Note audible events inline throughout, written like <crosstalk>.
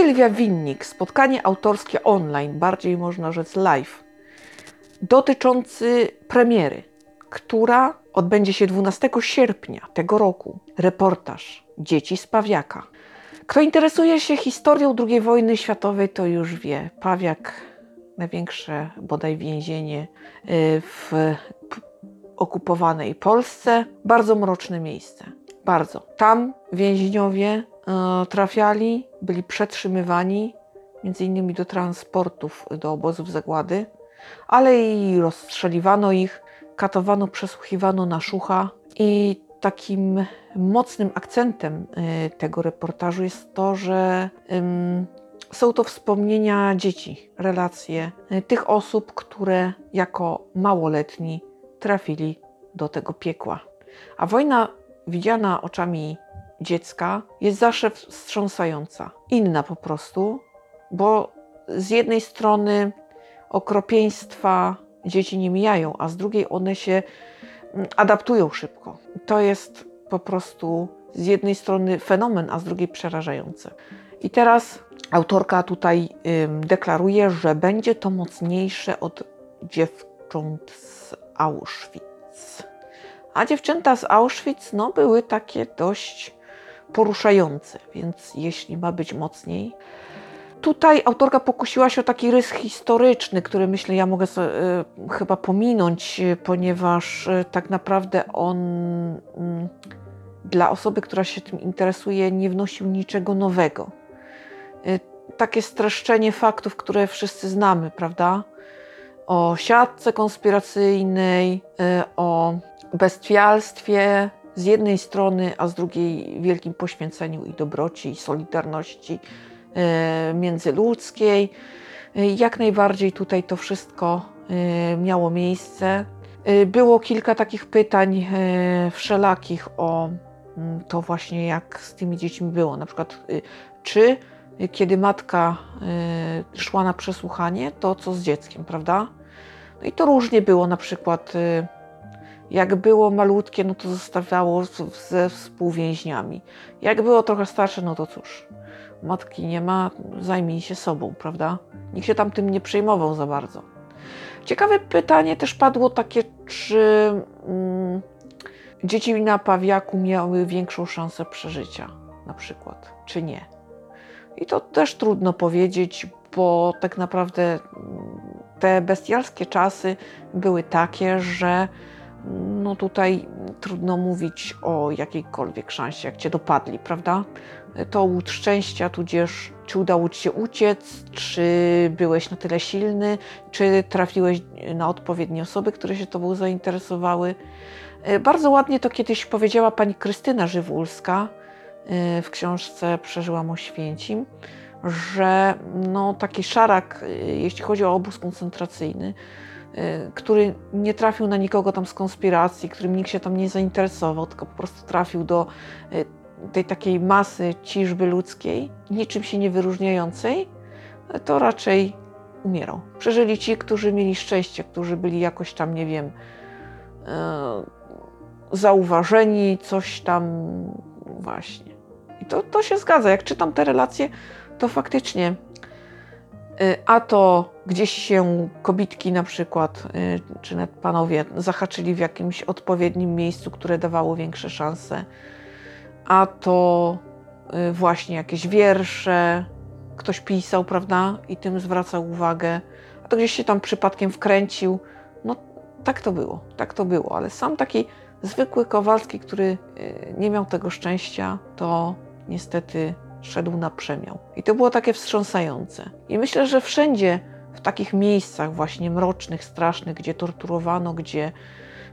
Sylwia Winnik, spotkanie autorskie online, bardziej można rzec live, dotyczący premiery, która odbędzie się 12 sierpnia tego roku. Reportaż Dzieci z Pawiaka. Kto interesuje się historią II wojny światowej, to już wie. Pawiak, największe bodaj więzienie y, w okupowanej Polsce. Bardzo mroczne miejsce. Bardzo. Tam więźniowie y, trafiali, byli przetrzymywani, między innymi do transportów, do obozów zagłady, ale i rozstrzeliwano ich, katowano, przesłuchiwano na szucha i takim mocnym akcentem y, tego reportażu jest to, że są to wspomnienia dzieci, relacje y, tych osób, które jako małoletni trafili do tego piekła. A wojna widziana oczami dziecka jest zawsze wstrząsająca, inna po prostu, bo z jednej strony okropieństwa dzieci nie mijają, a z drugiej one się mm, adaptują szybko. To jest po prostu z jednej strony fenomen, a z drugiej przerażające. I teraz autorka tutaj deklaruje, że będzie to mocniejsze od dziewcząt z Auschwitz. A dziewczęta z Auschwitz no, były takie dość poruszające, więc jeśli ma być mocniej, Tutaj autorka pokusiła się o taki rys historyczny, który myślę, ja mogę sobie, y, chyba pominąć, y, ponieważ y, tak naprawdę on y, dla osoby, która się tym interesuje, nie wnosił niczego nowego. Takie streszczenie faktów, które wszyscy znamy, prawda? O siatce konspiracyjnej, o bestialstwie z jednej strony, a z drugiej wielkim poświęceniu i dobroci, i solidarności E, międzyludzkiej. E, jak najbardziej tutaj to wszystko e, miało miejsce. Było kilka takich pytań wszelakich o mm, to właśnie jak z tymi dziećmi było. Na przykład, czy kiedy matka szła na przesłuchanie, to co z dzieckiem, prawda? No i to różnie było. Na przykład, jak było malutkie, no to zostawiało ze współwięźniami. Jak było trochę starsze, no to cóż, matki nie ma, zajmij się sobą, prawda? Nikt się tam tym nie przejmował za bardzo. Ciekawe pytanie też padło takie, czy mm, dzieci na pawiaku miały większą szansę przeżycia, na przykład, czy nie. I to też trudno powiedzieć, bo tak naprawdę mm, te bestialskie czasy były takie, że no tutaj trudno mówić o jakiejkolwiek szansie, jak cię dopadli, prawda? To łód szczęścia, tudzież czy udało ci się uciec, czy byłeś na tyle silny, czy trafiłeś na odpowiednie osoby, które się tobą zainteresowały. E, bardzo ładnie to kiedyś powiedziała pani Krystyna Żywulska e, w książce Przeżyłam o Święcim, że no, taki szarak, e, jeśli chodzi o obóz koncentracyjny, który nie trafił na nikogo tam z konspiracji, którym nikt się tam nie zainteresował, tylko po prostu trafił do y, tej takiej masy ciżby ludzkiej, niczym się nie wyróżniającej, to raczej umierał. Przeżyli ci, którzy mieli szczęście, którzy byli jakoś tam, nie wiem, y, zauważeni, coś tam właśnie. I to, to się zgadza. Jak czytam te relacje, to faktycznie Y, a to gdzieś się kobitki na przykład, y, czy nawet panowie zahaczyli w jakimś odpowiednim miejscu, które dawało większe szanse, a to y, właśnie jakieś wiersze, ktoś pisał, prawda, i tym zwracał uwagę, a to gdzieś się tam przypadkiem wkręcił. No tak to było, tak to było, ale sam taki zwykły Kowalski, który nie miał tego szczęścia, to niestety szedł na przemiał. I to było takie wstrząsające. I myślę, że wszędzie w takich miejscach właśnie mrocznych, strasznych, gdzie torturowano, gdzie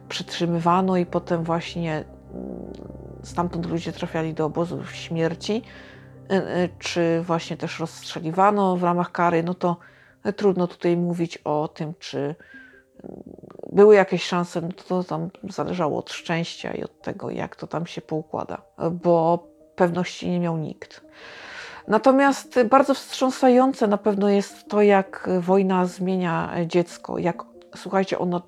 przetrzymywano i potem właśnie mm, stamtąd ludzie trafiali do obozów śmierci, y, y, czy właśnie też rozstrzeliwano w ramach kary, no to trudno tutaj mówić o tym, czy mm, były jakieś szanse, no to tam zależało od szczęścia i od tego, jak to tam się poukłada, bo pewności nie miał nikt. Natomiast bardzo wstrząsające na pewno jest to, jak wojna zmienia dziecko, jak słuchajcie, ono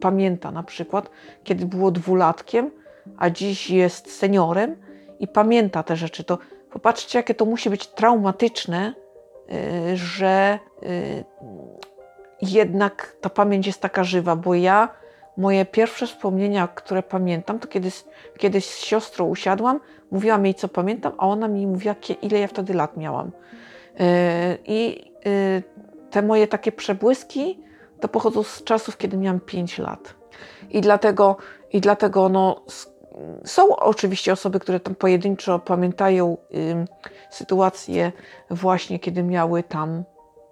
pamięta na przykład, kiedy było dwulatkiem, a dziś jest seniorem i pamięta te rzeczy. To popatrzcie, jakie to musi być traumatyczne y, że y, jednak ta pamięć jest taka żywa, bo ja, moje pierwsze wspomnienia, które pamiętam, to kiedyś, kiedyś z siostrą usiadłam, mówiłam jej, co pamiętam, a ona mi mówiła, ile ja wtedy lat miałam. I te moje takie przebłyski to pochodzą z czasów, kiedy miałam 5 lat. I dlatego, i dlatego no, są oczywiście osoby, które tam pojedynczo pamiętają y, sytuację właśnie, kiedy miały tam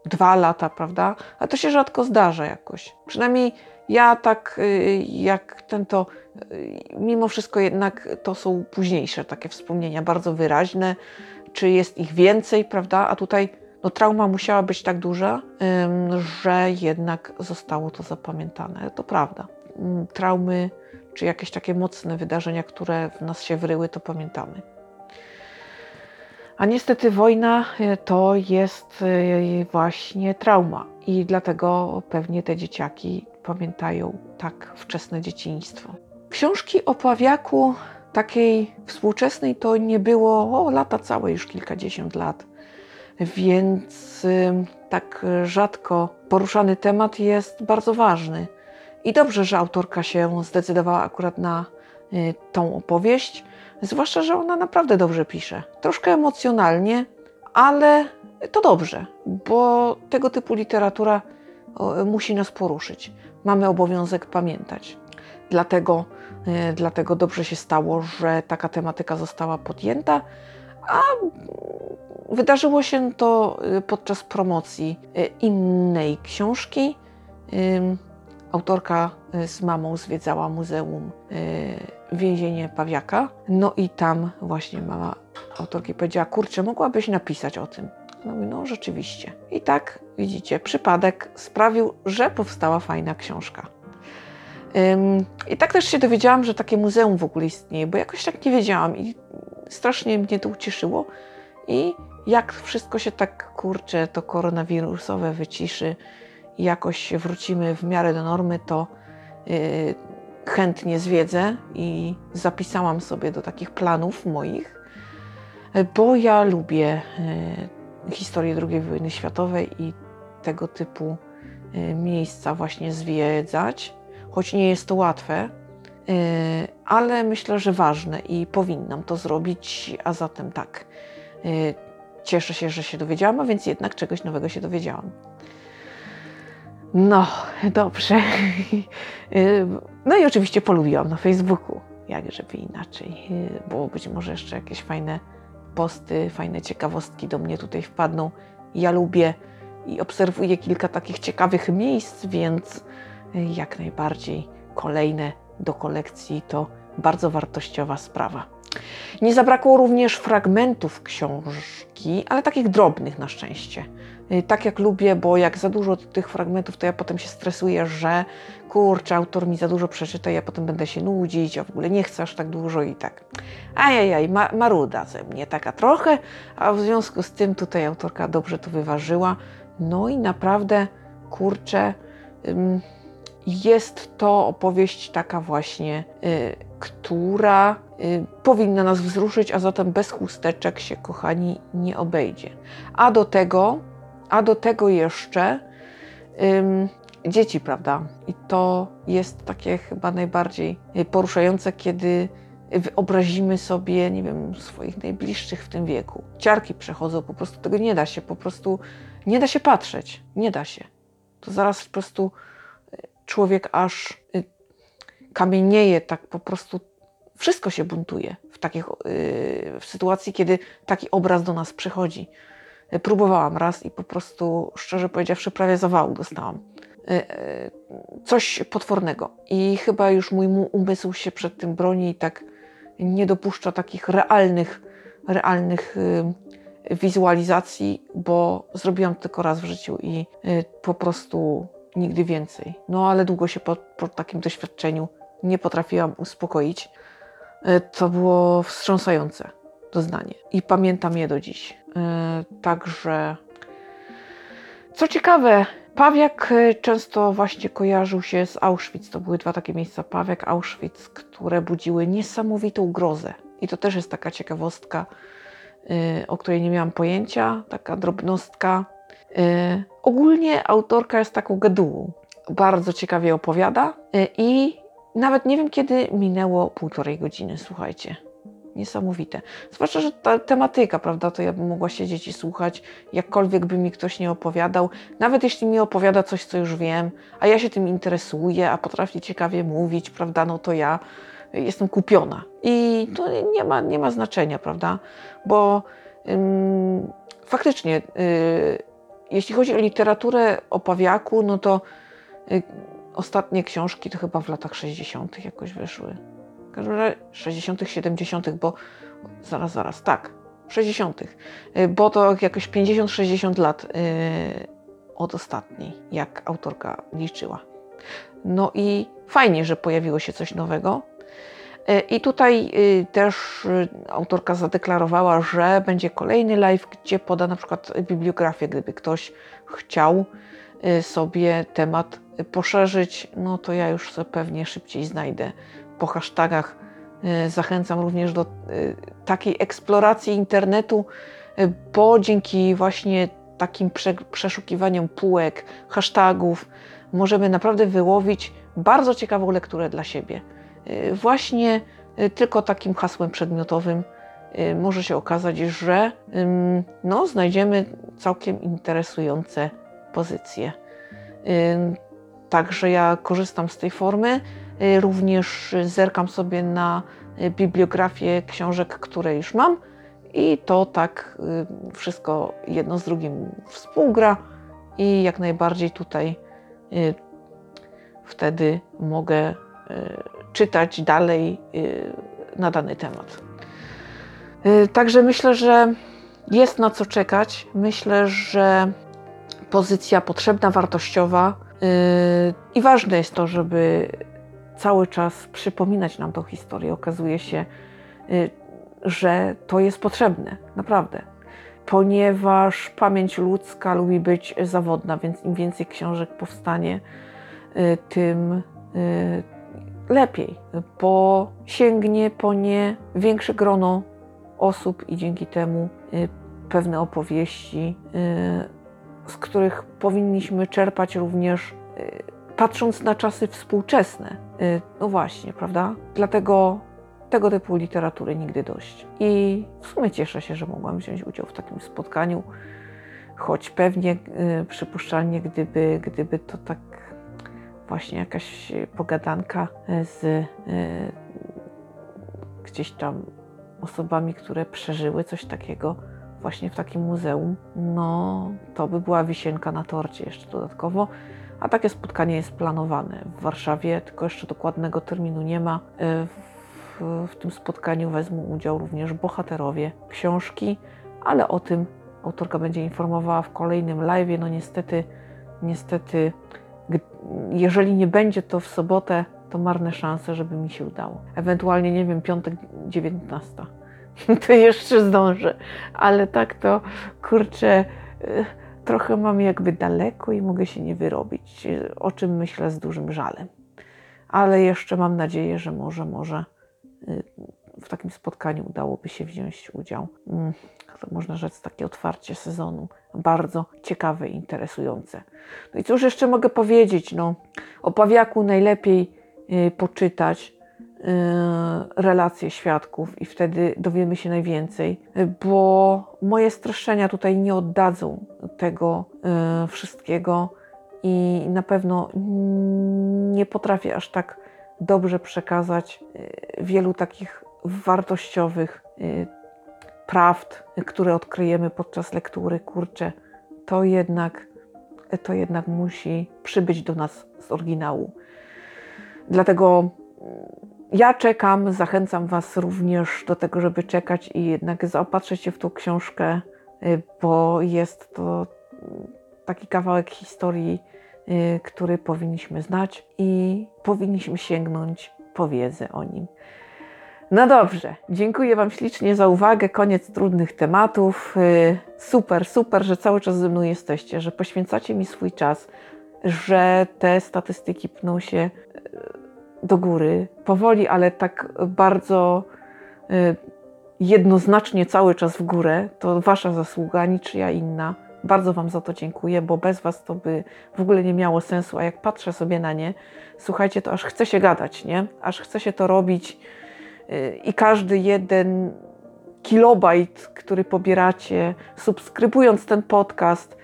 dwa lata, prawda? A to się rzadko zdarza jakoś. Przynajmniej ja tak y, jak ten to, y, mimo wszystko jednak to są późniejsze takie wspomnienia, bardzo wyraźne, czy jest ich więcej, prawda? A tutaj no, trauma musiała być tak duża, że jednak zostało to zapamiętane. To prawda. Mm, traumy czy jakieś takie mocne wydarzenia, które w nas się wryły, to pamiętamy. A niestety wojna e, to jest właśnie trauma i dlatego pewnie te dzieciaki pamiętają tak wczesne dzieciństwo. Książki o Pawiaku takiej współczesnej to nie było o, lata całe, już kilkadziesiąt lat więc tak rzadko poruszany temat jest bardzo ważny. I dobrze, że autorka się zdecydowała akurat na y, tą opowieść, zwłaszcza, że ona naprawdę dobrze pisze. Troszkę emocjonalnie, ale to dobrze, bo tego typu literatura musi nas poruszyć. Mamy obowiązek pamiętać. Dlatego, y, dlatego dobrze się stało, że taka tematyka została podjęta, a Wydarzyło się to y, podczas promocji y, innej książki. Autorka z mamą zwiedzała Muzeum Więzienie Pawiaka. No i tam właśnie mama autorki powiedziała, kurczę, mogłabyś napisać o tym. No, no rzeczywiście. I tak, widzicie, przypadek sprawił, że powstała fajna książka. I tak też się dowiedziałam, że takie muzeum w ogóle istnieje, bo jakoś tak nie wiedziałam i strasznie mnie to ucieszyło. I jak wszystko się tak kurcze, to koronawirusowe wyciszy jakoś wrócimy w miarę do normy, to yy, chętnie zwiedzę i zapisałam sobie do takich planów moich, bo ja lubię yy, historię II wojny światowej i tego typu yy, miejsca właśnie zwiedzać, choć nie jest to łatwe, yy, ale myślę, że ważne i powinnam to zrobić, a zatem tak. Yy, Cieszę się, że się dowiedziałam, a więc jednak czegoś nowego się dowiedziałam. No, dobrze. <laughs> No i oczywiście polubiłam na Facebooku. Jak żeby inaczej, bo być może jeszcze jakieś fajne posty, fajne ciekawostki do mnie tutaj wpadną. Ja lubię i obserwuję kilka takich ciekawych miejsc, więc jak najbardziej kolejne do kolekcji to bardzo wartościowa sprawa. Nie zabrakło również fragmentów książki, ale takich drobnych na szczęście. Y, tak jak lubię, bo jak za dużo tych fragmentów, to ja potem się stresuję, że kurczę, autor mi za dużo przeczyta, ja potem będę się nudzić, a w ogóle nie chcę aż tak dużo i tak. Ajajaj, ma, maruda ze mnie taka trochę, a w związku z tym tutaj autorka dobrze to wyważyła. No i naprawdę, kurczę, jest to opowieść taka właśnie, y, która y, powinna nas wzruszyć, a zatem bez chusteczek się, kochani, nie obejdzie. A do tego, a do tego jeszcze ym, dzieci, prawda? I to jest takie chyba najbardziej poruszające, kiedy wyobrazimy sobie, nie wiem, swoich najbliższych w tym wieku. Ciarki przechodzą, po prostu tego nie da się, po prostu nie da się patrzeć, nie da się. To zaraz po prostu y, człowiek aż y, kamienieje, tak po prostu wszystko się buntuje w, takich, w sytuacji, kiedy taki obraz do nas przychodzi. Próbowałam raz i po prostu, szczerze powiedziawszy, prawie zawału dostałam. Yy, yy, coś potwornego. I chyba już mój umysł się przed tym broni i tak nie dopuszcza takich realnych, realnych yy, wizualizacji, bo zrobiłam tylko raz w życiu i yy, po prostu nigdy więcej. No ale długo się po, po takim doświadczeniu nie potrafiłam uspokoić. E, to było wstrząsające doznanie i pamiętam je do dziś. E, także, co ciekawe, Pawiak e, często właśnie kojarzył się z Auschwitz. To były dwa takie miejsca, Pawiak, Auschwitz, które budziły niesamowitą grozę. I to też jest taka ciekawostka, o której nie miałam pojęcia, taka drobnostka. Ogólnie autorka jest taką gadułą. Bardzo ciekawie opowiada i nawet nie wiem, kiedy minęło półtorej godziny, słuchajcie niesamowite. Zwłaszcza, że ta tematyka, prawda, to ja bym mogła siedzieć i słuchać, jakkolwiek by mi ktoś nie opowiadał, nawet jeśli mi opowiada coś, co już wiem, a ja się tym interesuję, a potrafi ciekawie mówić, prawda, no to ja jestem kupiona. I to nie ma, nie ma znaczenia, prawda, bo ym, faktycznie, yy, jeśli chodzi o literaturę o pawiaku, no to yy, ostatnie książki to chyba w latach 60. jakoś wyszły każdym razie 60., 70., bo zaraz, zaraz, tak, 60., y, bo to jakoś 50-60 lat yy, od ostatniej, jak autorka liczyła. No i fajnie, że pojawiło się coś nowego. Yy, I tutaj też y, autorka zadeklarowała, że będzie kolejny live, gdzie poda na przykład bibliografię, gdyby ktoś chciał y, sobie temat poszerzyć, no to ja już pewnie szybciej znajdę po hashtagach. E, zachęcam również do e, takiej eksploracji internetu, e, bo dzięki właśnie takim przeszukiwaniom półek, hashtagów, możemy naprawdę wyłowić bardzo ciekawą lekturę dla siebie. Właśnie tylko takim hasłem przedmiotowym może się okazać, że no, znajdziemy całkiem interesujące pozycje. Także ja korzystam z tej formy. Y, również zerkam sobie na y, bibliografię książek, które już mam i to tak y, wszystko jedno z drugim współgra i jak najbardziej tutaj wtedy mogę czytać dalej na dany temat. Także myślę, że jest na co czekać. Myślę, że pozycja potrzebna, wartościowa i ważne jest to, żeby cały czas przypominać nam tą historię. Okazuje się, y, że to jest potrzebne, naprawdę. Ponieważ pamięć ludzka lubi być zawodna, więc im więcej książek powstanie, y, tym y, lepiej, bo sięgnie po nie większe grono osób i dzięki temu pewne opowieści, z których powinniśmy czerpać również patrząc na czasy współczesne. Y, no właśnie, prawda? Dlatego tego typu literatury nigdy dość. I w sumie cieszę się, że mogłam wziąć udział w takim spotkaniu, choć pewnie y, przypuszczalnie, gdyby, gdyby to tak właśnie jakaś pogadanka z y, gdzieś tam osobami, które przeżyły coś takiego właśnie w takim muzeum, no to by była wisienka na torcie jeszcze dodatkowo. A takie spotkanie jest planowane w Warszawie, tylko jeszcze dokładnego terminu nie ma. E, w, w tym spotkaniu wezmą udział również bohaterowie książki, ale o tym autorka będzie informowała w kolejnym live. No niestety, niestety, jeżeli nie będzie to w sobotę, to marne szanse, żeby mi się udało. Ewentualnie, nie wiem, piątek 19. <laughs> To jeszcze zdążę, ale tak to kurczę e, trochę mam jakby daleko i mogę się nie wyrobić, o czym myślę z dużym żalem. Ale jeszcze mam nadzieję, że może, może y, w takim spotkaniu udałoby się wziąć udział. Mm, można rzec takie otwarcie sezonu. Bardzo ciekawe i interesujące. No i cóż jeszcze mogę powiedzieć? No, o Pawiaku najlepiej y, poczytać relacje świadków i wtedy dowiemy się najwięcej, bo moje streszczenia tutaj nie oddadzą tego y, wszystkiego i na pewno nie potrafię aż tak dobrze przekazać y, wielu takich wartościowych prawd, które odkryjemy podczas lektury. Kurczę, to jednak, to jednak musi przybyć do nas z oryginału. Dlatego ja czekam, zachęcam Was również do tego, żeby czekać i jednak zaopatrzyć się w tą książkę, y, bo jest to taki kawałek historii, y, który powinniśmy znać i powinniśmy sięgnąć po wiedzę o nim. No dobrze, dziękuję Wam ślicznie za uwagę. Koniec trudnych tematów. Y, super, super, że cały czas ze mną jesteście, że poświęcacie mi swój czas, że te statystyki pną się do góry, powoli, ale tak bardzo y, jednoznacznie cały czas w górę, to wasza zasługa, niczyja inna. Bardzo Wam za to dziękuję, bo bez Was to by w ogóle nie miało sensu. A jak patrzę sobie na nie, słuchajcie, to aż chce się gadać, nie? Aż chce się to robić yy, i każdy jeden kilobajt, który pobieracie, subskrybując ten podcast,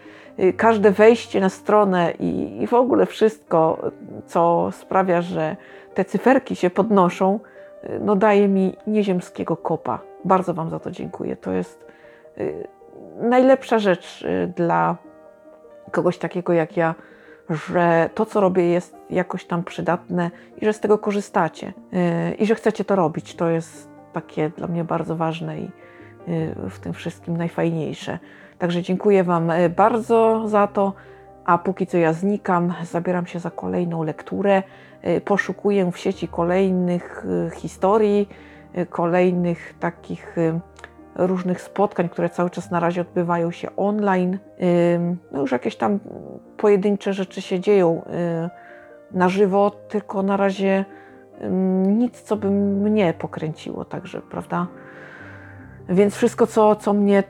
każde wejście na stronę i, i w ogóle wszystko, co sprawia, że te cyferki się podnoszą, yy, no daje mi nieziemskiego kopa. Bardzo Wam za to dziękuję. To jest yy, najlepsza rzecz y, dla kogoś takiego jak ja, że to, co robię, jest jakoś tam przydatne i że z tego korzystacie y, i że chcecie to robić. To jest takie dla mnie bardzo ważne i y, w tym wszystkim najfajniejsze. Także dziękuję Wam bardzo za to. A póki co ja znikam, zabieram się za kolejną lekturę. Poszukuję w sieci kolejnych historii, kolejnych takich różnych spotkań, które cały czas na razie odbywają się online. No już jakieś tam pojedyncze rzeczy się dzieją na żywo, tylko na razie nic, co by mnie pokręciło, także, prawda? Więc wszystko, co, co mnie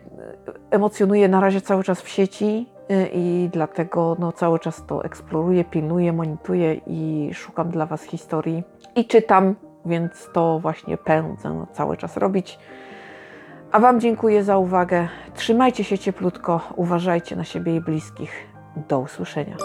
emocjonuje na razie cały czas w sieci y, i dlatego no, cały czas to eksploruję, pilnuję, monituję i szukam dla Was historii i czytam, więc to właśnie pędzę no, cały czas robić. A Wam dziękuję za uwagę. Trzymajcie się cieplutko, uważajcie na siebie i bliskich. Do usłyszenia.